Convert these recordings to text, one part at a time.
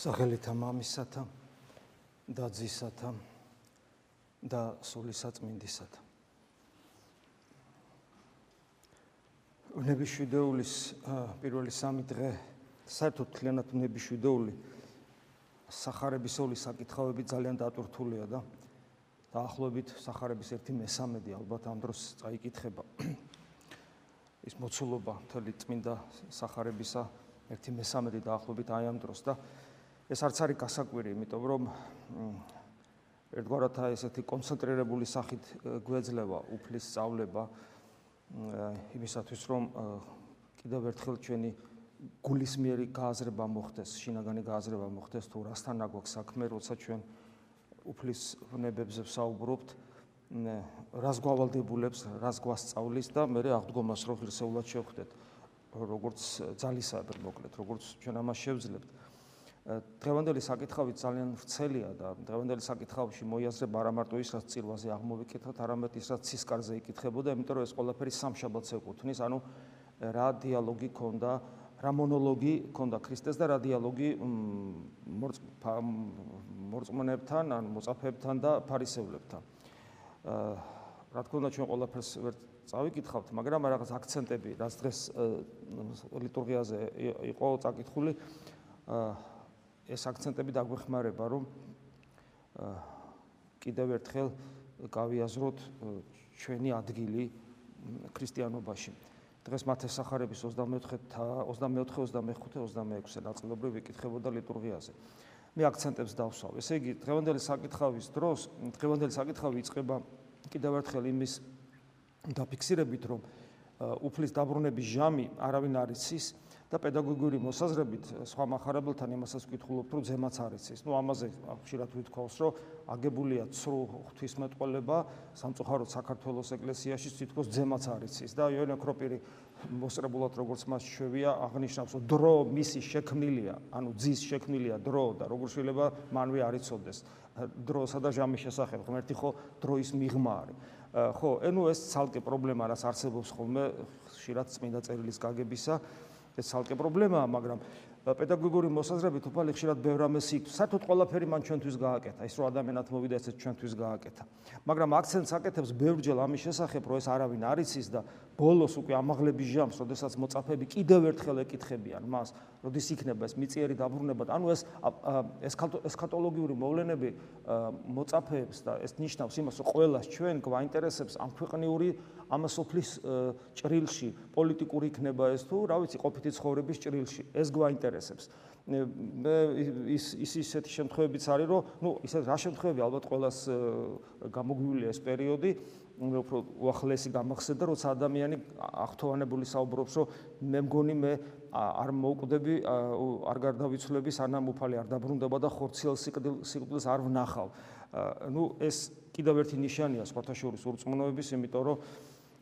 სახელითა მამისათა და ძისათა და სულისაწმინდისათა. ნებიშვიდეულის პირველი სამი დღე საერთოდ თლიანად ნებიშვიდეული სახარების ოლი საკითხავები ძალიან დატვირთულია და დაახლოებით სახარების 1/3 ალბათ ამ დროს წაიკითხება ის მოცულობა თელი წმინდა სახარებისა 1/3 დაახლოებით აი ამ დროს და ეს არც არის გასაკვირი, იმიტომ რომ ერთგვარად ესეთი კონცენტრირებული სახით გვეძლევა უფლის სწავლება იმისათვის რომ კიდევ ერთხელ ჩვენი გულისმიერი გააზრება მოხდეს, შინაგანი გააზრება მოხდეს თუ რასთან აგვაქვს საქმე, როცა ჩვენ უფლის ვნებებზე ვსაუბრობთ, რას გვავალდებულებს, რას გვასწავლის და მე აღდგომას რო ღირსეულად შევხვდეთ, როგორც ძალისაბრ მოკლედ, როგორც ჩვენ ამას შევძლებთ. დღევანდელი საკითხავი ძალიან ვრცელია და დღევანდელი საკითხავში მოიაზრება არა მარტო ის, რაც წირვაზე აღმოვიკითხოთ, არამედ ის, რაც ცისკარზე იკითხებოდა, იმიტომ რომ ეს ყველაფერი სამშაბათს ეკუთვნის, ანუ რა დიალოგი ქონდა, რა მონოლოგი ქონდა ქრისტეს და რა დიალოგი მორწმუნეებთან, ან მოწაფეებთან და ფარისევლებთან. აა რა თქმა უნდა ჩვენ ყველაფერს ვერ წავიკითხავთ, მაგრამ რაღაც აქცენტები, რაც დღეს ლიტურგიაზე იყო წაკითხული, აა ეს აქცენტები დაგვეხმარება, რომ კიდევ ერთხელ გავიაზროთ ჩვენი ადგილი ქრისტიანობაში. დღეს მათეს სახარების 24-თა 24-25-26-ე ნაწილობრივ ვიკითხებოდა ლიტურგიაზე. მე აქცენტებს დავსვავ. ესე იგი, დღევანდელი საკითხავის დროს, დღევანდელი საკითხავი იწყება კიდევ ერთხელ იმის დაფიქსირებით, რომ უფლის დაბრუნების ჟამი არავინ არ იცის, და პედაგოგიური მოსაზრებით სხვა מחარებელთან იმასაც ვკითხულობთ, რომ ზემაც არის ის. ნუ ამაზე ხშირად ვითქავს, რომ აგებულია ცრუ ღვთისმეტყველება სამწუხაროდ საქართველოს ეკლესიაში თითქოს ზემაც არის ის და იოანე კროპირი მოსწრებულად როგორც მას შვევია აღნიშნავს, რომ დრო მისი შექმნილია, ანუ ძის შექმნილია დრო და როგორ შეიძლება მანვე არიწოდეს დროსა და ჟამის შესახებ. ღმერთი ხო დროის მიღმა არის. ხო, ანუ ეს ცალკე პრობლემა რაც არსებობს ხოლმე ხშირად წმინდა წერილის გაგებისა ეს ცალკე პრობლემაა, მაგრამ პედაგოგიური მოსაზრებით უფალი ხშირად ბევრ ამას იქ საერთოდ ყველაფერი მან ჩვენთვის გააკეთა. ის რომ ადამიანად მოვიდა ესეც ჩვენთვის გააკეთა. მაგრამ აქცენტს აკეთებს ბევრჯერ ამის შესახებ რომ ეს არავინ არ იცის და ბოლოს უკვე ამაღლების ჟამს როდესაც მოწაფები კიდევ ერთხელ ეკითხებიან მას როდის იქნება ეს მიწიერი დაბრუნება. ანუ ეს ეს ესქატოლოგიური მოვლენები მოწაფეებს და ეს ნიშნავს იმას რომ ყოველას ჩვენ გვაინტერესებს ამ ქვეყნიური ამასოფლის ჭრილში. პოლიტიკური იქნება ეს თუ რა ვიცი ყოფითი ცხოვრების ჭრილში. ეს გვაინტერესებს. აინტერესებს. მე ის ის ისეთი შემთხვევებიც არის, რომ ნუ ისე რა შემთხვევები ალბათ ყოველას გამოგვიულია ეს პერიოდი, უფრო უახლესი გამახსენდა, როცა ადამიანი ახთოვანებული საუბრობს, რომ მე მგონი მე არ მოუკვდები, არ გარდავიცვლები, სანამ უფალი არ დაბრუნდება და ხორციელ სიკვდილს არ ვნახავ. ნუ ეს კიდევ ერთი ნიშანია სპორტაშორის ურწმუნოების, იმიტომ რომ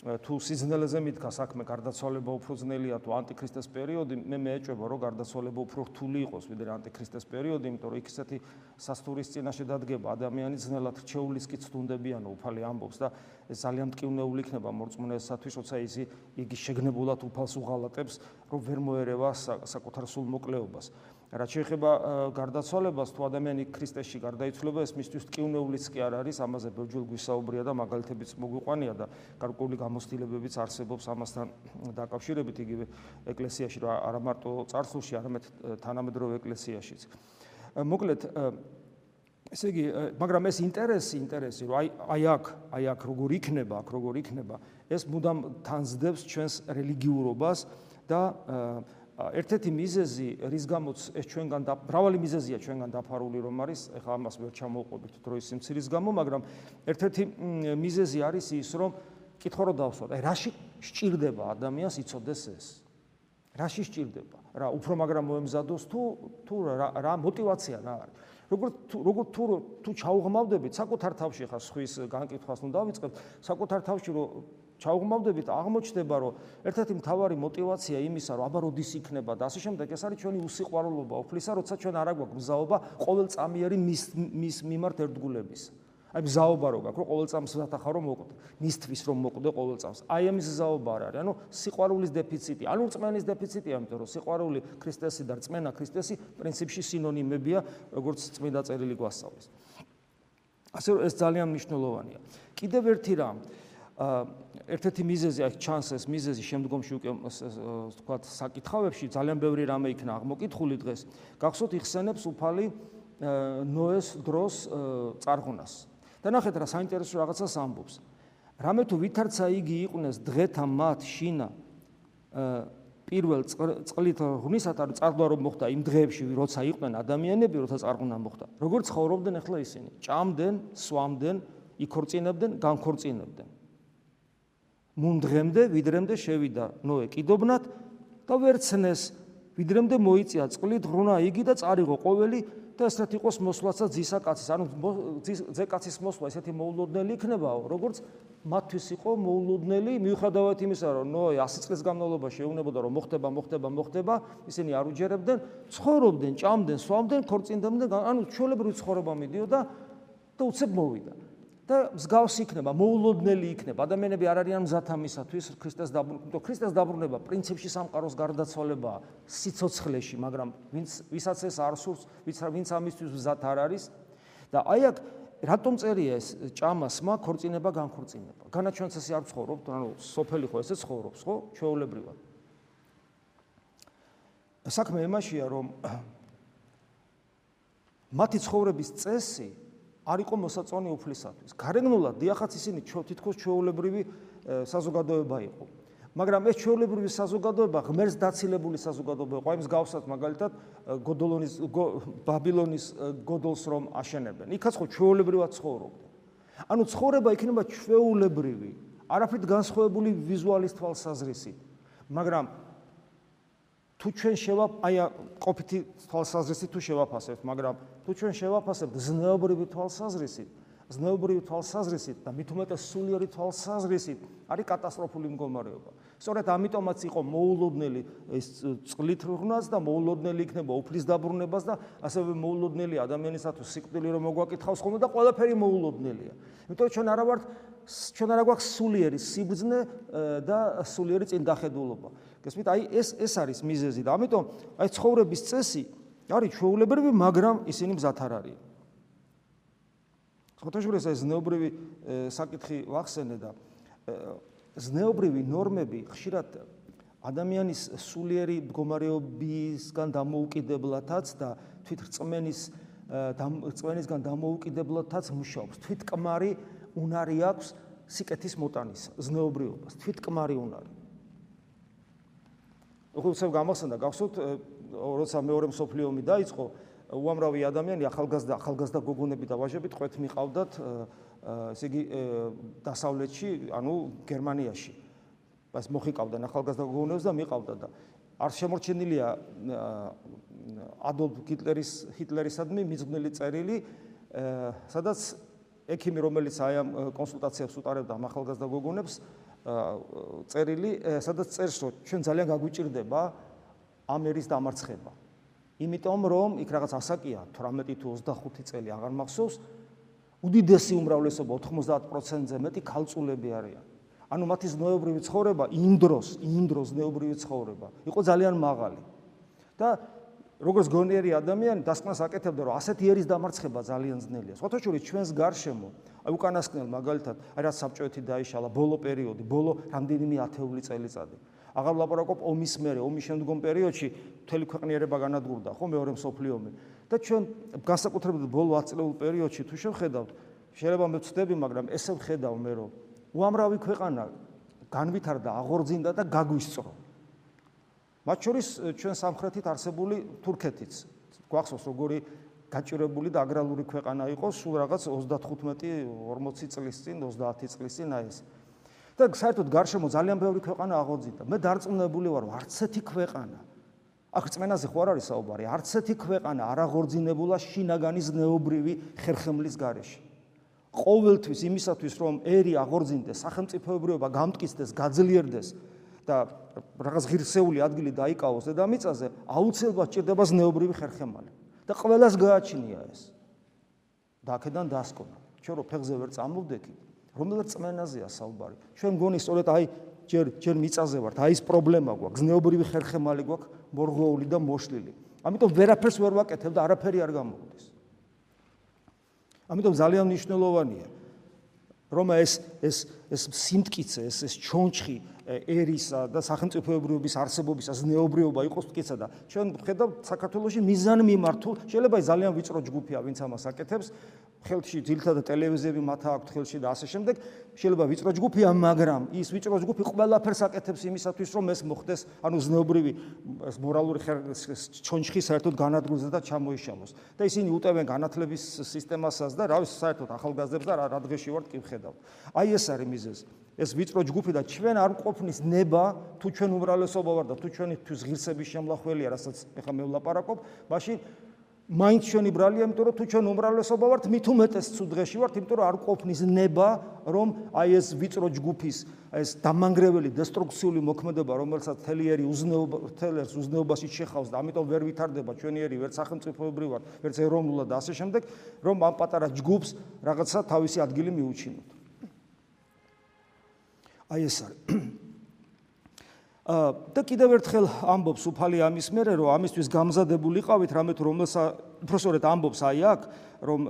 თუ სიზნელეზე მიდგა საქმე გარდაცვალება უფრო ძნელია თუ ანტიქრისტეს პერიოდი მე მეეჭვება რომ გარდაცვალება უფრო რთული იყოს ვიდრე ანტიქრისტეს პერიოდი იმიტომ რომ ისეთი სასტურის წინაშე დადგება. ადამიანი ძნელად რჩეულის კი ცდუნდებიან უფალი ამბობს და ეს ძალიან მტკივნეული იქნება. მორწმუნეებისათვის როცა ის იგი შეგნებულად უფალს უღალატებს რომ ვერ მოერევა საკუთარ სულ მოკლეობას რაც შეეხება გარდაცვალებას თუ ადამიანი ქრისტეში გარდაიცვლება ეს მისთვის ტკივნეულიც კი არ არის ამაზე ბევრჯერ გვისაუბრია და მაგალითებიც მოგვიყვანია და გარკვეული გამოცდილებებიც არსებობს ამასთან დაკავშირებით იგივე ეკლესიაში რა არა მარტო წარსულში არამედ თანამედროვე ეკლესიაშიც. მოკლედ ესე იგი მაგრამ ეს ინტერესი ინტერესი რომ აი აი აქ აი აქ როგორ იქნება აქ როგორ იქნება ეს მუდამ თანზდებს ჩვენს რელიგიურობას და ერთ-ერთი მიზეზი, რის გამოც ეს ჩვენგან და მრავალი მიზეზია ჩვენგან დაფარული რომ არის, ეხლა ამას ვერ ჩამოვყვებით დროის სიმცირის გამო, მაგრამ ერთ-ერთი მიზეზი არის ის, რომ კითხო რომ დავსვათ, აი რაში სჭირდება ადამიანს იცოდეს ეს? რაში სჭირდება? რა უფრო მაგრამ მოემზადოს თუ თუ რა რა мотиваცია რა არის? როგორ თუ როგორ თუ თუ ჩაუღმავდებით საკუთარ თავში ხა სხვის განკითხვას ნუ დავიწყებთ, საკუთარ თავში რომ ჩაუღმავდებით, აღმოჩნდება, რომ ერთ-ერთი მთავარი мотиваცია იმისა, რომ აბა როდის იქნება და ასე შემდეგ, ეს არის ჩვენი უსიყვარულობა უფლისა, როცა ჩვენ არ აგვაქვს მზაობა ყოველწამიერი მის მის მიმართ ერთგულების. აი მზაობა რო გაქვს, რომ ყოველწამს დათახა რომ მოყვდე, მისთვის რომ მოყვდე ყოველწამს. აი ამის მზაობა არ არის, ანუ სიყვარულის დეფიციტი, ანუ რწმენის დეფიციტი, ამიტომ რომ სიყვარული ქრისტესი და რწმენა ქრისტესი პრინციპში სინონიმებია, როგორც წმინდა წერილი გვასწავლის. ასე რომ ეს ძალიან მნიშვნელოვანია. კიდევ ერთი რამ, ერთ-ერთი მიზეზი აქ ჩანს ეს მიზეზი შემდგომში უკვე ვთქვათ საკითხავებში ძალიან ბევრი რამე იქნა აღმოკითხული დღეს. გახსოვთ იხსენებს უფალი ნოეს დროს წარღუნას. და ნახეთ რა საინტერესო რაღაცას ამბობს. რამე თუ ვითარცა იგი იყვნეს დღეთა მათ შინა პირველ წყლით ღმისათ არ წარგვა რომ მოხდა იმ დღეებში როცა იყვნენ ადამიანები როცა წარღვნა მოხდა. როგორ ცხოვრობდნენ ახლა ისინი? ჭამდნენ, სვამდნენ, იქორწინებდნენ, განქორწინებდნენ. მუნდღემდე ვიდრემდე შევიდა. ნოე კიდობნად და ვერცნეს. ვიდრემდე მოიწია წყლით ღრუნა იგი და წარიღო ყოველი და ესეთ იყოს მოსვლაცა ძისა კაცის. ანუ ძე კაცის მოსვლა ესეთი მოულოდნელი იქნებაო როგორც მათთვის იყო მოულოდნელი მიუხედავად იმისა რომ ნოე 100 წლის განმავლობაში ეუბნებოდა რომ მოხდება მოხდება მოხდება ისინი არ უჯერებდნენ ცხოვრობდნენ ჭამდნენ სვამდნენ ქორწინდებდნენ ანუ ჩვეულებრივი ცხოვრება მიდიოდა და უცებ მოვიდა და მსგავს იქნება, მოულოდნელი იქნება. ადამიანები არ არიან მზად ამისათვის ქრისტეს დაბრუნება. ქრისტეს დაბრუნება პრინციპში სამყაროს გარდაცვალებაა სიცოცხლეში, მაგრამ ვინც ვისაც ეს არ სურს, ვინც ვინც ამისთვის მზად არ არის და აი აქ რატომ წერია ეს ჭამასმა ქორწინება განქორწინება? განაჩვენს ესე არ ცხოვრობთ, ანუ სოფელი ხო ესე ცხოვრობს, ხო? ჩვეულებრივად. საქმე იმაშია, რომ მათი ცხოვრების წესი არ იყო მოსაწონი უფლისათვის. გარეგნულად დიახაც ისინი თითქოს ჩვეულებრივი საზოგადოება იყო. მაგრამ ეს ჩვეულებრივი საზოგადოება ღმერთს დაცილებული საზოგადოება იყო. აი მსგავსად მაგალითად გოდოლონის ბაბილონის გოდოლს რომ აშენებენ. იქაც ხო ჩვეულებრივად ცხოვრობდა. ანუ ცხოვრება იქნება ჩვეულებრივი, არაფრით განსხვავებული ვიზუალის თვალსაზრისით. მაგრამ თუ ჩვენ შევა აი ყოფითი თვალსაზრისით თუ შევაფასებთ, მაგრამ თუ ჩვენ შევაფასებთ ზნეობრივი თვალსაზრისით, ზნეობრივი თვალსაზრისით და მით უმეტეს სულიერი თვალსაზრისით, არის კატასტროფული მდგომარეობა. სწორედ ამიტომაც იყო მოულოდნელი ეს წყლით რღნას და მოულოდნელი იქნება უფლის დაბრუნებას და ასევე მოულოდნელი ადამიანისათვის სიკვდილი რომ მოგვაკითხავს ხოლმე და ყველაფერი მოულოდნელია. იმიტომ ჩვენ არა ვართ ჩვენ არა გვაქვს სულიერი სიბძნე და სულიერი წინდახედულობა. გესმით? აი ეს ეს არის მიზეზი და ამიტომ აი ცხოვრების წესი არის ჩვეულებრივი, მაგრამ ისინი მზად არ არიან. ხოთაშურეს ეს ზნეობრივი საკითხი ვახსენე და ზნეობრივი ნორმები ხშირად ადამიანის სულიერი მდგომარეობისგან დამოუკიდებლათაც და თვითრწმენის რწმენისგან დამოუკიდებლათაც მუშაობს. თვითკმარი უნარი აქვს სიკეთის მოტანის ზნეობრიობას. თვითკმარი უნარი. ხო უცებ გამახსენდა გახსოვთ როცა მეორე მსოფლიო ომი დაიწყო უამრავი ადამიანი ახალგაზრდა ახალგაზრდა გოგონები და ვაჟები ტყვეთ მიყავდათ ესე იგი დასავლეთში ანუ გერმანიაში. მას მოხიკავდნენ ახალგაზრდა გოგონებს და მიყავდა და არ შემორჩენილია ადოლფ ჰიტლერის ჰიტლერისადმი მიძღვნილი წერილი სადაც ექიმი რომელიც აი ამ კონსულტაციებს უტარებდა ახალგაზრდა გოგონებს წერილი, სადაც წერს, რომ ჩვენ ძალიან გაგვიჭirdება ამ ერის დამარცხება. იმიტომ რომ იქ რაღაც ასაკია 18 თუ 25 წელი აღარ მახსოვს, უდიდესი უმრავლესობა 90%-ზე მეტი ქალწულები არიან. ანუ მათი ზნეობრივი ცხოვრება იმ დროს, იმ დროს ზნეობრივი ცხოვრება იყო ძალიან მაღალი. და როგორც გონიერი ადამიანი დასკვნას აკეთებდა, რომ ასეთი ერის დამარცხება ძალიან ძნელია. სხვათაშორის ჩვენს გარშემო აი უკანასკნელ მაგალითად აი რაც საბჭოეთი დაიშალა ბოლო პერიოდი ბოლო რამდენიმე ათეული წელიწადი აღარ ვლაპარაკობ ომის მერე ომის შემდგომ პერიოდში მთელი ქვეყნიერება განადგურდა ხო მეორე მსოფლიო ომი. და ჩვენ განსაკუთრებით ბოლო 10 წლეულ პერიოდში თუ შევხედავთ შეიძლება მე ვწდები მაგრამ ესე ვხედავ მე რომ უამრავი ქვეყანა განვითარდა აღორძინდა და გაგვისწრო. მათ შორის ჩვენ სამხრეთით არსებული თურქეთიც. გვახსოვს როგორი გაჭირებული და აგრარული ქვეყანა იყოს სულ რაღაც 35-40 წლის წინ, 30 წლის წინ აი ეს. და საერთოდ გარშემო ძალიან ბევრი ქვეყანა აღოძინდა. მე დარწმუნებული ვარ, არც ერთი ქვეყანა აქ წმენაზე ხო არ არის საუბარი, არც ერთი ქვეყანა არ აღორძინებულა შინაგანის ნეობრივი ხერხემლის გარეშე. ყოველთვის იმისათვის რომ ერი აღორძინდეს, სახელმწიფოებრიობა გამტკიცდეს, გაძლიერდეს და რაღაც ღირსეული ადგილი დაიკავოს დედამიწაზე, აუცილებლად ჭირდება ზნეობრივი ხერხემალი. და ყველას გააჩნია ეს. და აქედან დასკონა. ჩვენ რო ფეხზე ვერ წამოვდექით, რომელ წმენაზეა საუბარი? ჩვენ მგონი სწორედ აი ჯერ ჯერ მიწაზე ვართ, აი ეს პრობლემა გვაქვს, ზნეობრივი ხერხემალი გვაქვს, მორღოული და მოშლილი. ამიტომ ვერაფერს ვერ ვაკეთებ და არაფერი არ გამოვდის. ამიტომ ძალიან მნიშვნელოვანია რომ ეს ეს ეს სიმტკიცე, ეს ეს ჩონჩხი ერისა და სახელმწიფოებრიობის არსებობისა ზნეობრიობა იყოს მტკიცა და ჩვენ ხედავთ საქართველოსი მიზანმიმართულ შეიძლება ძალიან ვიწრო ჯგუფია ვინც ამას აკეთებს ხელში ძილთა და ტელევიზიები მათ აქვს ხელში და ასე შემდეგ. შეიძლება ვიწრო ჯგუფია მაგრამ ის ვიწრო ჯგუფი ყველაფერს აკეთებს იმისათვის რომ ეს მოხდეს ანუ ზნეობრივი ეს მორალური ჩონჩხი საერთოდ განადგურდეს და ჩამოიშალოს. და ისინი უტევენ განათლების სისტემასაც და რავი საერთოდ ახალგაზრდებს და რა დღეში ვართ კი ვხედავთ აი ეს არის მიზეზი. ეს ვიწრო ჯგუფი და ჩვენ არ ყოფნის ნება თუ ჩვენ უმრავლესობა ვარ და თუ ჩვენი თვის ღირსების შემლახველია რასაც ეხა მე ვლაპარაკობ მაშინ მაინც ჩვენი ბრალია იმიტომ რომ თუ ჩვენ უმრავლესობა ვართ მით უმეტეს ცუდღეში ვართ იმიტომ რომ არ ყოფნის ნება რომ აი ეს ვიწრო ჯგუფის ეს დამანგრეველი დესტრუქციული მოქმედება რომელსაც თელიერი უზნეობა თელერს უზნეობაში შეხავს და ამიტომ ვერ ვითარდება ჩვენიერი ვერც სახელმწიფოებრივად ვერც ეროვნულად და ასე შემდეგ რომ ამ პატარა ჯგუფს რაღაცა თავისი ადგილი მიუჩინოთ. აი ეს არის და კიდევ ერთხელ ამბობს უფალი ამის მერე რომ ამისთვის გამზადებულიყავით რამე თუ რომელსა უბრალოდ ამბობს აი აქ რომ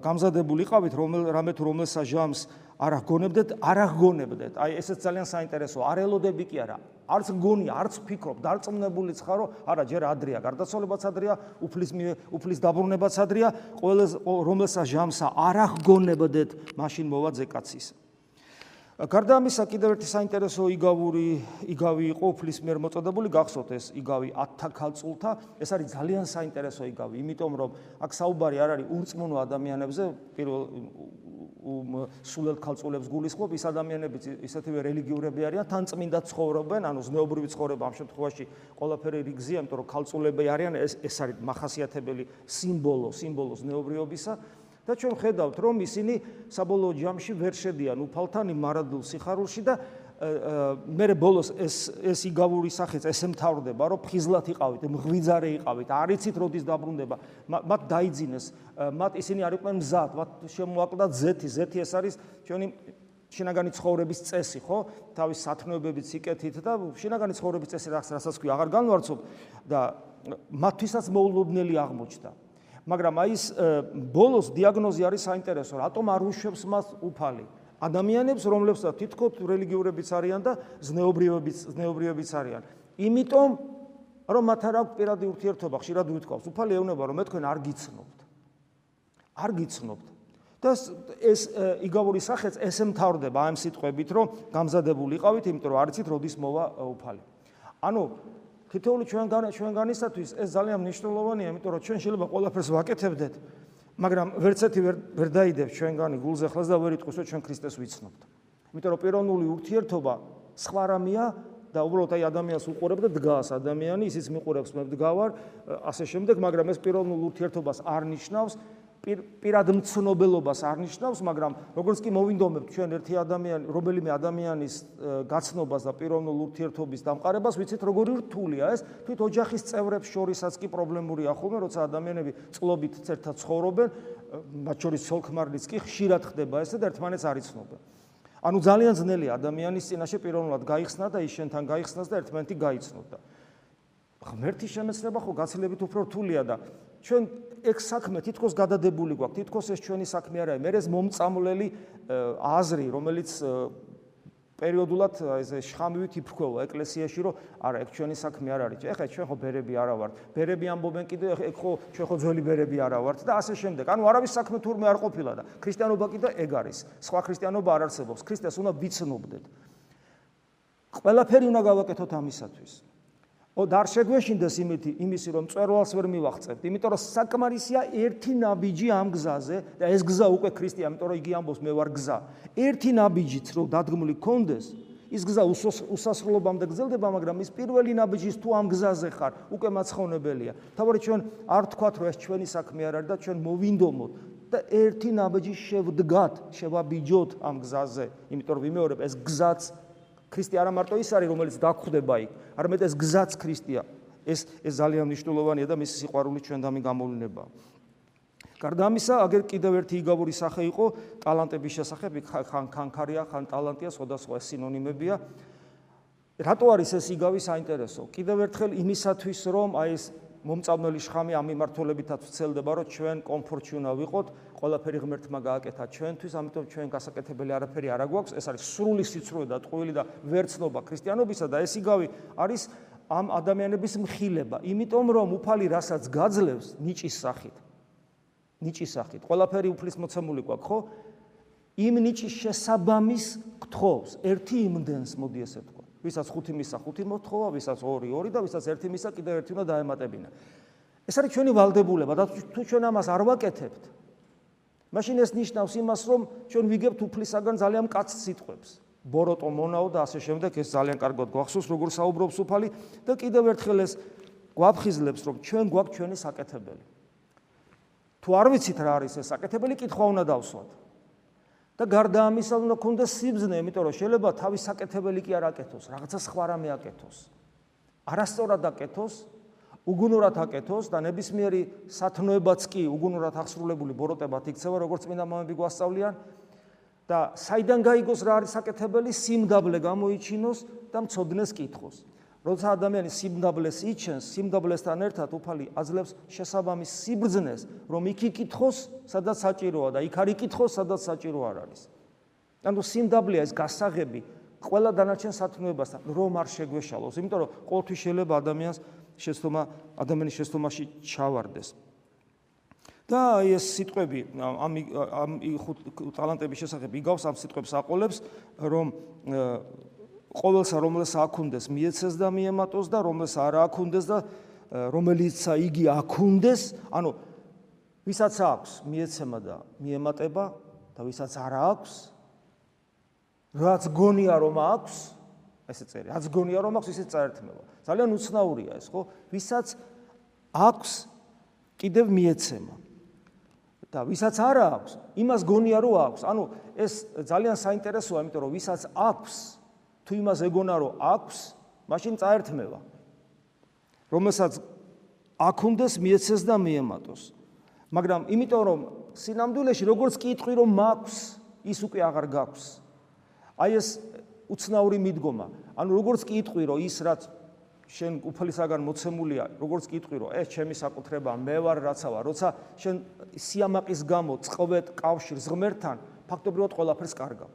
გამზადებულიყავით რომ რამე თუ რომელსა ჟამს არ აღგონებდეთ არ აღგონებდეთ. აი ესეც ძალიან საინტერესოა. არ ელოდები კი არა. არც გონი არც ფიქრობ. დარწმუნებულიც ხარო არა ჯერ ადრია. გარდაცვალებაც ადრია უფლის უფლის დაბრუნებაც ადრია. ყოველ რომელსა ჟამსა არ აღგონებდეთ მაშინ მოვა ზეკაცის გარდა ამისა კიდევ ერთი საინტერესო იგავური იგავი იყო უფლის მიერ მოწოდებული გახსოვთ ეს იგავი 10 ქალწულთა ეს არის ძალიან საინტერესო იგავი იმიტომ რომ აქ საუბარი არ არის ურწმუნო ადამიანებზე პირველ სულელ ქალწულებს გულისხმობ ის ადამიანები ისეთივე რელიგიურები არიან თან წმინდა ცხოვრობენ ანუ ზნეობრივი ცხოვრება ამ შემთხვევაში ყველაფერი რიგზია იმიტომ რომ ქალწულები არიან ეს ეს არის מחასიათებელი სიმბოლო სიმბოლო ზნეობრიობისა და ჩვენ ხედავთ რომ ისინი საბოლოო ჯამში ვერ შედიან უფალთან იმარადულ სიხარულში და მე ბოლოს ეს ეს იგავური სახეც ესე მთავრდება რომ ფხიზლად იყავით მღვიძარე იყავით არიცით როდის დაბრუნდება. მათ დაიძინეს მათ ისინი არ იყვნენ მზად მათ შემოაკლდათ ზეთი ზეთი ეს არის ჩვენი შინაგანი ცხოვრების წესი ხო? თავის სათნოებებით სიკეთით და შინაგანი ცხოვრების წესი რასაც ქვია აღარ განვარცობ და მათთვისაც მოულოდნელი აღმოჩნდა მაგრამ აი ეს ბოლოს დიაგნოზი არის საინტერესო, რატომ არ უშვებს მას უფალი? ადამიანებს, რომლებსაც თითქოს რელიგიურებიც არიან და ზნეობრიობიც, ზნეობრიობიც არიან. იმიტომ რომ მათ არ აქვს პირადი ურთიერთობა, ხშირად უთქვავს, უფალი ეუბნება, რომ მე თქვენ არ გიცნობთ. არ გიცნობთ. და ეს იგავური სახეც ესე მთავრდება ამ სიტყვებით, რომ გამზადებული იყავით, იმიტომ რომ არიცით როდის მოვა უფალი. ანუ თითოეული ჩვენგან ჩვენგანისათვის ეს ძალიან მნიშვნელოვანია, იმიტომ რომ ჩვენ შეიძლება ყველაფერს ვაკეთებდეთ, მაგრამ ვერცეთი ვერ ვერ დაიდებს ჩვენგანი გულზე ხლას და ვერ იტყვის, რომ ჩვენ ქრისტეს ვიცნობთ. იმიტომ რომ პიროვნული ურთიერთობა სხვა რამეა და უბრალოდ აი ადამიანს უყურებ და დგას ადამიანი, ისიც მიყურებს მე დგავარ, ასე შემდეგ, მაგრამ ეს პიროვნულ ურთიერთობას არ ნიშნავს, პირად მცნობელობას არნიშნავს, მაგრამ როგორც კი მოვინდომებთ ჩვენ ერთი ადამიანი, რომელიმე ადამიანის გაცნობას და პიროვნულ ურთიერთობის დამყარებას, ვიცით როგორი რთულია ეს, თვით ოჯახის წევრებს შორისაც კი პრობლემურია ხოლმე, როცა ადამიანები წლობით ერთად ცხოვრობენ, მათ შორის სოლქმარლიც კი ხშირად ხდება ესე და ერთმანეთს არ იცნობენ. ანუ ძალიან ძნელია ადამიანის წინაშე პიროვნულად გაიხსნა და ის შენთან გაიხსნას და ერთმანეთი გაიცნოდა. ღმერთის შემეცნება ხო გაცილებით უფრო რთულია და ჩვენ ეგ საქმე თითქოს გადადებული გვაქვს, თითქოს ეს ჩვენი საქმე არ არის. მე ეს მომწამლელი აზრი, რომელიც პერიოდულად ეს შხამივით იფრქვევა ეკლესიაში, რომ არა, ეგ ჩვენი საქმე არ არის. ეხლა ჩვენ ხო ბერები არა ვართ. ბერები ამბობენ კიდე ეგ ხო ჩვენ ხო ძველი ბერები არა ვართ და ასე შემდეგ. ანუ არავის საქმე თურმე არ ყოფილა და ქრისტიანობა კიდე ეგ არის. სხვა ქრისტიანობა არ არსებობს. ქრისტეს უნდა ვიცნობდეთ. ყველაფერი უნდა გავაკეთოთ ამისათვის. ო და არ შეგვეშინდეს იმითი იმისი რომ წერვალს ვერ მივახცებთ იმიტომ რომ საკმარისია ერთი ნაბიჯი ამ გზაზე და ეს გზა უკვე ქრისტე იმიტომ რომ იგი ამბობს მე ვარ გზა. ერთი ნაბიჯიც რომ დადგმული კონდეს ის გზა უსასრულობამდე გრძელდება მაგრამ ის პირველი ნაბიჯის თუ ამ გზაზე ხარ უკვე მაცხოვნებელია. თავარი ჩვენ არ თქვათ რომ ეს ჩვენი საქმე არ არის და ჩვენ მოვინდომოთ და ერთი ნაბიჯი შევდგათ შევაბიჯოთ ამ გზაზე იმიტომ რომ ვიმეორებ ეს გზაც ქრისტე არა მარტო ის არის რომელიც დაგხვდება იქ არამედ ეს გზაც ქრისტეა ეს ეს ძალიან მნიშვნელოვანია და მისი სიყვარული ჩვენ დამი გამოვლინებაა გარდა ამისა, აგერ კიდევ ერთი იგავური სახე იყო ტალანტების შესახებ, ხან ხანქარია, ხან ტალანტია, სხვადასხვა სინონიმებია. რატო არის ეს იგავი საინტერესო? კიდევ ერთხელ იმისათვის, რომ აი ეს მომწამლელი შხამი ამ მიმართულებითაც ვცელდება, რომ ჩვენ კომფორტში უნდა ვიყოთ, ყველაფერი ღმერთმა გააკეთა ჩვენთვის, ამიტომ ჩვენ გასაკეთებელი არაფერი არ აგვაქვს, ეს არის სრული სიცრუე და ტყუილი და ვერცნობა ქრისტიანობისა და ეს იგავი არის ამ ადამიანების მხილება, იმიტომ რომ უფალი რასაც გაძლევს ნიჭის სახით. ნიჭის სახით. ყველაფერი უფლის მოცემული გვაქვს, ხო? იმ ნიჭის შესაბამის გთხოვს, ერთი იმდენს, მოდი ესე თქვა. ვისაც ხუთი მისა, ხუთი მოთხოვა, ვისაც ორი, ორი და ვისაც ერთი მისა, კიდევ ერთი უნდა დაემატებინა. ეს არის ჩვენი ვალდებულება და თუ ჩვენ ამას არ ვაკეთებთ, მაშინ ეს ნიშნავს იმას, რომ ჩვენ ვიგებთ უფლისაგან ძალიან მკაც სიტყვებს. ბოროტო მონაო და ასე შემდეგ ეს ძალიან კარგად გვახსოვს, როგორ საუბრობს უფალი და კიდევ ერთხელ ეს გვაფხიზლებს, რომ ჩვენ გვაქვს ჩვენი საკეთებელი. თუ არ ვიცით რა არის ეს საკეთებელი, კითხვა უნდა დავსვათ. და გარდა ამისა უნდა გქონდეს სიბზნე, იმიტომ რომ შეიძლება თავის საკეთებელი კი არ აკეთოს, რაღაცა სხვა რამე აკეთოს. არასწორად აკეთოს, უგუნურად აკეთოს და ნებისმიერი სათნოებაც კი უგუნურად აღსრულებული ბოროტებად იქცევა, როგორც წმინდა მომები გვასწავლიან და საიდან გაიგოს რა არის საკეთებელი, სიმდაბლე გამოიჩინოს და მწოდნეს კითხოს. როცა ადამიანი სიმდაბლეს იჩენს, სიმდაბლესთან ერთად უფალი აძლევს შესაბამის სიბრძნეს, რომ იქ იკითხოს, სადაც საჭიროა და იქ არ იკითხოს, სადაც საჭირო არ არის. ანუ სიმდაბლეა ეს გასაღები ყველა დანარჩენ სათნოებასთან, რომ არ შეგვეშალოს, იმიტომ რომ ყოველთვის შეიძლება ადამიანს შეცდომა ადამიანის შეცდომაში ჩავარდეს. და ეს სიტყვები ამ ამ ტალანტების შესახებ იგავს ამ სიტყვებს აყოლებს, რომ ყოველსა რომელს აქუნდეს მიეცეს და მიემატოს და რომელს არ აქუნდეს და რომელიცა იგი აქუნდეს, ანუ ვისაც აქვს მიეცემა და მიემატება და ვისაც არ აქვს რაც გონია რომ აქვს ესე წერი, რაც გონია რომ აქვს ისე წაერთმევა. ძალიან უცნაურია ეს, ხო? ვისაც აქვს კიდევ მიეცემა და ვისაც არ აქვს, იმას გონია რომ აქვს. ანუ ეს ძალიან საინტერესოა, იმიტომ რომ ვისაც აქვს თუ იმას ეგონა რომ აქვს, მაშინ წაერთმევა. რომელსაც აქუნდეს მიეცეს და მიემატოს. მაგრამ იმიტომ რომ სინამდვილეში როგორც კიტყვი რომ მაქვს, ის უკვე აღარ გაქვს. აი ეს უცნაური მიდგომა. ანუ როგორც კიტყვი რომ ის რაც შენ უფალისაგან მოცემულია, როგორც კიტყვი, რომ ეს ჩემი საკუთრება, მე ვარ რაცავა, როცა შენ სიამაყის გამო წყვეთ კავშირს ღმერთთან, ფაქტობრივად ყველაფერს კარგავ.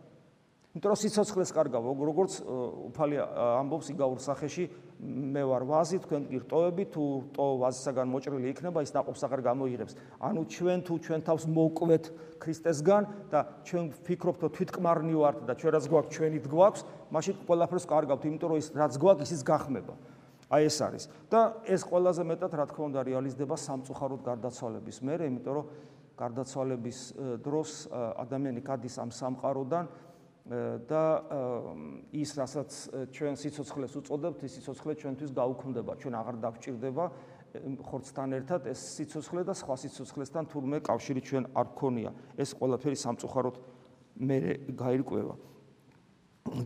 იმიტომ რომ სიცოცხლეს კარგავ, როგორც უფალი ამბობს იგაურ სახეში, მე ვარ ვაზი, თქვენ კი რტოები, თუ რტო ვაზისაგან მოჭრილი იქნება, ის ناقობს აღარ გამოიღებს. ანუ ჩვენ თუ ჩვენ თავს მოკვეთ ქრისტესგან და ჩვენ ვფიქრობთ, რომ თვითკმარნი ვართ და ჩვენ რაც გვაქვს, ჩვენით გვაქვს, მაშინ ყველაფერს კარგავთ, იმიტომ რომ ის რაც გვაქვს, ისიც გახმება. აი ეს არის და ეს ყველაზე მეტად რა თქმა უნდა რეალიზდება სამწუხაროდ გარდაცვალების მერე იმიტომ რომ გარდაცვალების დროს ადამიანი გადის ამ სამყაროდან და ის რასაც ჩვენ სიცოცხლეს უწოდებთ, ის სიცოცხლე ჩვენთვის გაუქმდება, ჩვენ აღარ დაგვჭირდება ხორცთან ერთად ეს სიცოცხლე და სხვა სიცოცხლესთან თურმე კავშირი ჩვენ არ გქონია. ეს ყველაფერი სამწუხაროდ მე გაირკვევა.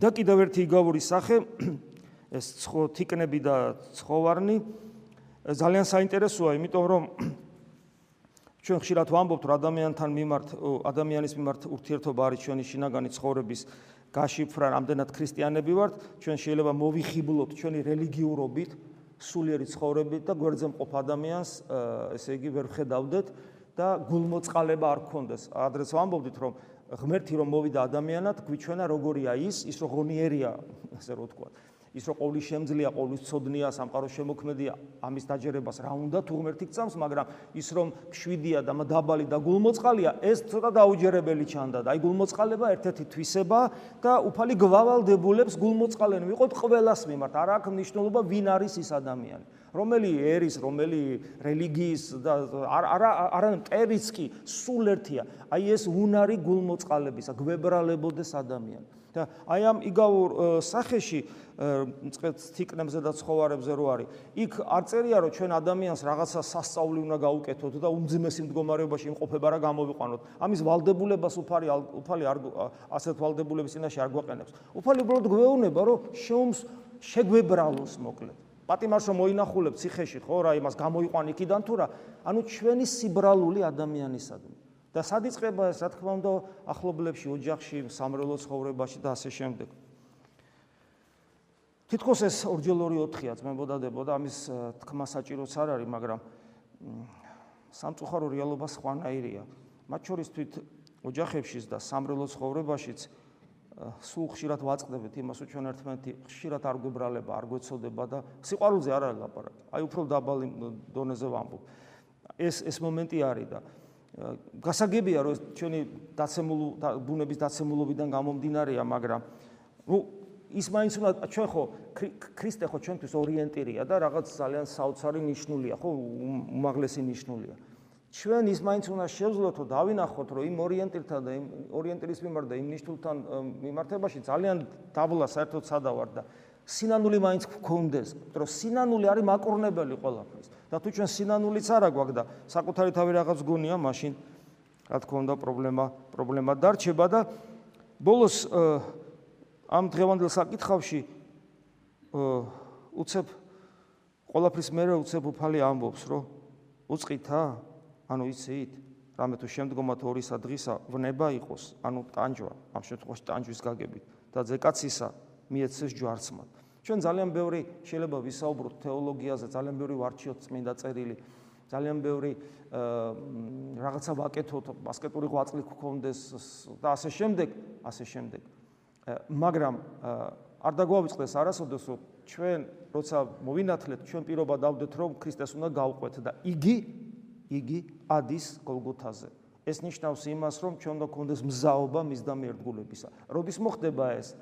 და კიდევ ერთი იგავური სახე ეს ცხო თიკნები და ცხოვარნი ძალიან საინტერესოა, იმიტომ რომ ჩვენ ხშირად ვამბობთ რომ ადამიანთან მიმართ ადამიანის მიმართ ურთიერთობა არის ჩვენი შინაგანი ცხოვრების გაშიფრა, რამდენად ქრისტიანები ვართ, ჩვენ შეიძლება მოვიხიბლოთ ჩვენი რელიგიურობით, სულიერი ცხოვრებით და გვერდზე მყოფ ადამიანს, ესე იგი, ვერ ხედავდეთ და გულმოწყალება არ გქონდეს. ადრეს ვამბობდით რომ ღმერთი რომ მოვიდა ადამიანად, გვიჩვენა როგორია ის, ის რო ღონიერია, ასე რო ვთქვა. ის რომ ყოვლის შემძლეა, ყოვლის ცოდნია, სამყაროს შემოქმედია, ამის დაჯერებას რა უნდა თუ ღმერთი გწამს, მაგრამ ის რომ შვიდია და დაბალი და გულმოწყალია, ეს ცოტა დაუჯერებელი ჩანდა და აი გულმოწყალება ერთ-ერთი თვისება და უფალი გვალდებულებს გულმოწყალენ ვიყოთ ყველას მიმართ. არ აქვს მნიშვნელობა ვინ არის ის ადამიანი. რომელი ერის, რომელი რელიგიის და არ არ არ მტერიც კი სულ ერთია. აი ეს უნარი გულმოწყალებისა, გვებრალებოდეს ადამიანი. და აი ამ იგავურ სახეში წყეთ თიკნებზე და ცხოვარებზე რო არის. იქ არ წერია რომ ჩვენ ადამიანს რაღაცა სასწაული უნდა გაუკეთოთ და უმძიმესი მდგომარეობაში იმყოფება რა გამოვიყვანოთ. ამის ვალდებულებას უფალი უფალი არ ასეთ ვალდებულების წინაშე არ გვაყენებს. უფალი უბრალოდ გვეუბნება რომ შეუმს შეგვებრალოს მოკლედ. პატიმარს რომ მოინახულებ ციხეში, ხო რა, იმას გამოიყვან იქიდან თუ რა, ანუ ჩვენი სიბრალული ადამიანისადმი. და სად იწყება ეს, რა თქმა უნდა, ახლობლებში, ოჯახში, სამრელო ცხოვრებაში და ასე შემდეგ. თითქოს ეს ორჯერ 2-4-ია ძმებოდადებოდა, ამის თქმა საჭიროც არ არის, მაგრამ სამწუხარო რეალობა სხვანაირია. მათ შორის თვით ოჯახებშიც და სამრელო ცხოვრებაშიც სულ ხშირად ვაწყდებით იმას, რომ ჩვენ ერთმანეთი ხშირად არ გვებრალება, არ გვეცოდება და სიყვარულზე არ არის ლაპარაკი. აი უფრო დაბალი დონეზე ვამბობ. ეს ეს მომენტი არის და გასაგებია რომ ჩვენი დაცემულ ბუნების დაცემულობიდან გამომდინარეა, მაგრამ ნუ ის მაინც უნდა ჩვენ ხო ქრისტე ხო ჩვენთვის ორიენტირია და რაღაც ძალიან საოცარი ნიშნულია, ხო უმაღლესი ნიშნულია. ჩვენ ის მაინც უნდა შევძლოთ, რომ დავინახოთ, რომ იმ ორიენტირთან და იმ ორიენტირის მიმართ და იმ ნიშნულთან მიმართებაში ძალიან დაბლა საერთოდ სადავარ და სინანული მაინც გქონდეს, რომ სინანული არის მაკურნებელი ყველაფრის. და თუ ჩვენ სინანულიც არა გვაქვს და საკუთარი თავი რაღაც გონია, მაშინ რა თქმა უნდა პრობლემა პრობლემა დარჩება და ბოლოს ამ დღევანდელ საკითხავში უცებ ყველაფრის მერე უცებ უფალი ამბობს, რომ უწყითა, ანუ იცით, რამე თუ შემდგომად ორისა დღისა ვნება იყოს, ანუ ტანჯვა, ამ შემთხვევაში ტანჯვის გაგებით და ზეკაცისა მიეცეს ჯვარცმად. ჩვენ ძალიან ბევრი შეიძლება ვისაუბროთ თეოლოგიაზე, ძალიან ბევრი ვარჩიოთ წმინდა წერილი, ძალიან ბევრი რაღაცა ვაკეთოთ, ბასკეტური ღვაწლი გქონდეს და ასე შემდეგ, ასე შემდეგ. მაგრამ არ დაგვავიწყდეს არასოდეს რომ ჩვენ როცა მოვინათლეთ, ჩვენ პირობა დავდეთ რომ ქრისტეს უნდა გავყვეთ და იგი იგი ადის გოლგოთაზე. ეს ნიშნავს იმას, რომ ჩვენ უნდა გქონდეს მზაობა მის და მერდგულებისა. როდის მოხდება ეს?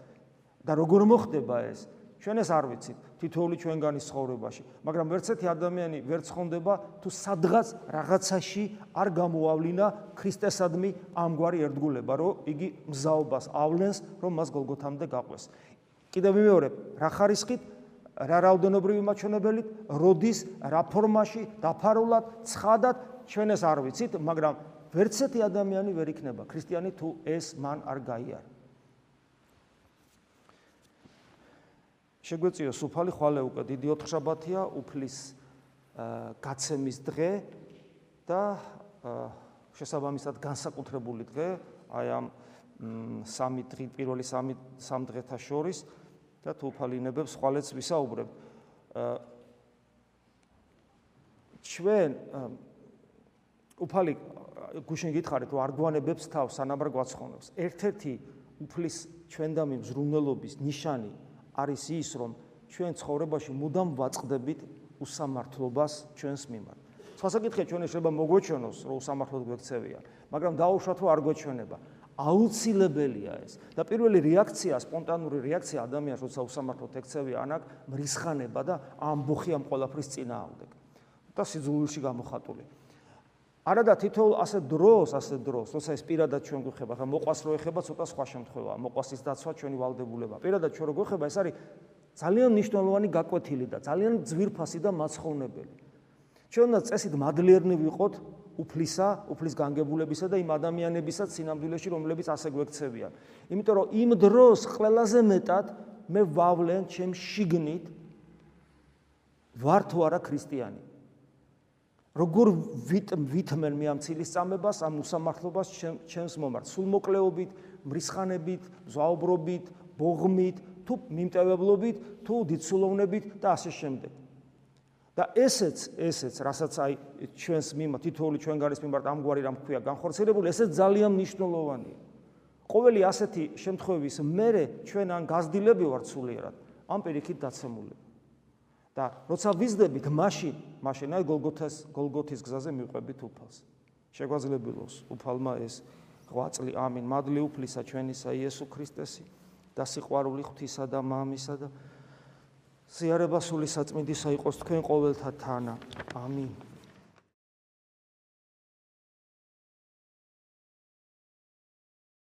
და როგორ მოხდება ეს? ჩვენ ეს არ ვიცით თითოეული ჩვენგანის ცხოვრებაში, მაგრამ ვერცერთი ადამიანი ვერ ცხონდება თუ სადღაც რაღაცაში არ გამოავლინა ქრისტესადმი ამგვარი ერთგულება, რომ იგი მზაობას ავლენს, რომ მას გოლგოთამდე გაყვეს. კიდევ ვიმეორებ, რა ხარისხით, რა რაოდენობრივი მაჩვენებელით, როდის, რა ფორმაში, დაფარულად, ცხადად ჩვენ ეს არ ვიცით, მაგრამ ვერცერთი ადამიანი ვერ იქნება ქრისტიანი თუ ეს მან არ გაიარა. შეგვეციო სუფალი ხვალე უკვე დიდი ოთხშაბათია უფლის გაცემის დღე და შესაბამისად განსაკუთრებული დღე აი ამ სამი დღე პირველი სამი სამ დღეთა შორის და თუ უფალინებებს ხვალეც ვისაუბრებ. ჩვენ უფალი გუშინ გითხარით რომ არ გვანებებს თავს სანამ არ გვაცხონებს. ერთ-ერთი უფლის ჩვენდამი მზრუნველობის ნიშანი არის ის, რომ ჩვენ ცხოვრებაში მუდამ ვაწყდებით უსამართლობას ჩვენს მიმართ. სხვა საკითხია ჩვენ შეიძლება მოგვეჩვენოს, რომ უსამართლოდ გვექცევიან, მაგრამ დაუშვათ რომ არ გვეჩვენება. აუცილებელია ეს. და პირველი რეაქცია, სპონტანური რეაქცია ადამიანს, როცა უსამართლოდ ექცევია, ანაკ მრისხანება და ამბოხი ამ ყოლაფრის წინააღმდეგ. და სიძულვილში გამოხატული. არადა თითოეულ ასე დროს, ასე დროს, როცა ეს პირადად ჩვენ გვეხება, ხა მოყვას რო ეხება, ცოტა სხვა შემთხვევაა, მოყვასის დაცვა ჩვენი ვალდებულება. პირადად ჩვენ რო გვეხება, ეს არის ძალიან მნიშვნელოვანი გაკვეთილი და ძალიან ძვირფასი და მაცხოვნებელი. ჩვენ უნდა წესით მადლიერნი ვიყოთ უფლისა, უფლის განგებულებისა და იმ ადამიანებისაც სინამდვილეში, რომლებიც ასე გვექცევიან. იმიტომ რომ იმ დროს ყველაზე მეტად მე ვავლენ ჩემ შიგნით ვარ თუ არა ქრისტიანი. როგორ ვითმენ მე ამ ცილის წამებას, ამ უსამართლობას ჩემს მომართ, სულ მოკლეობით, მრისხანებით, ზაუბრობით, ბოღმით, თუ მიმტევებლობით, თუ დიცულოვნებით და ასე შემდეგ. და ესეც, ესეც, რასაც აი ჩვენს მიმართ, თითოეული ჩვენგარის მიმართ ამგვარი რამ ქვია განხორციელებული, ესეც ძალიან მნიშვნელოვანია. ყოველი ასეთი შემთხვევის მერე ჩვენ ან გაზდილები ვართ სულიერად, ამ პირიქით დაცემული. და როცა ვიზდებით მაშინ მაშინ აი გოლგოთას გოლგოთის გზაზე მიყვებით უფალს. შეგვაძლებელოს უფალმა ეს ღვაწლი ამინ მადლი უფლისა ჩვენისა იესო ქრისტესი და სიყვარული ღვთისა და მამისა და ზიარება სული საწმინდისა იყოს თქვენ ყოველთა თანა. ამინ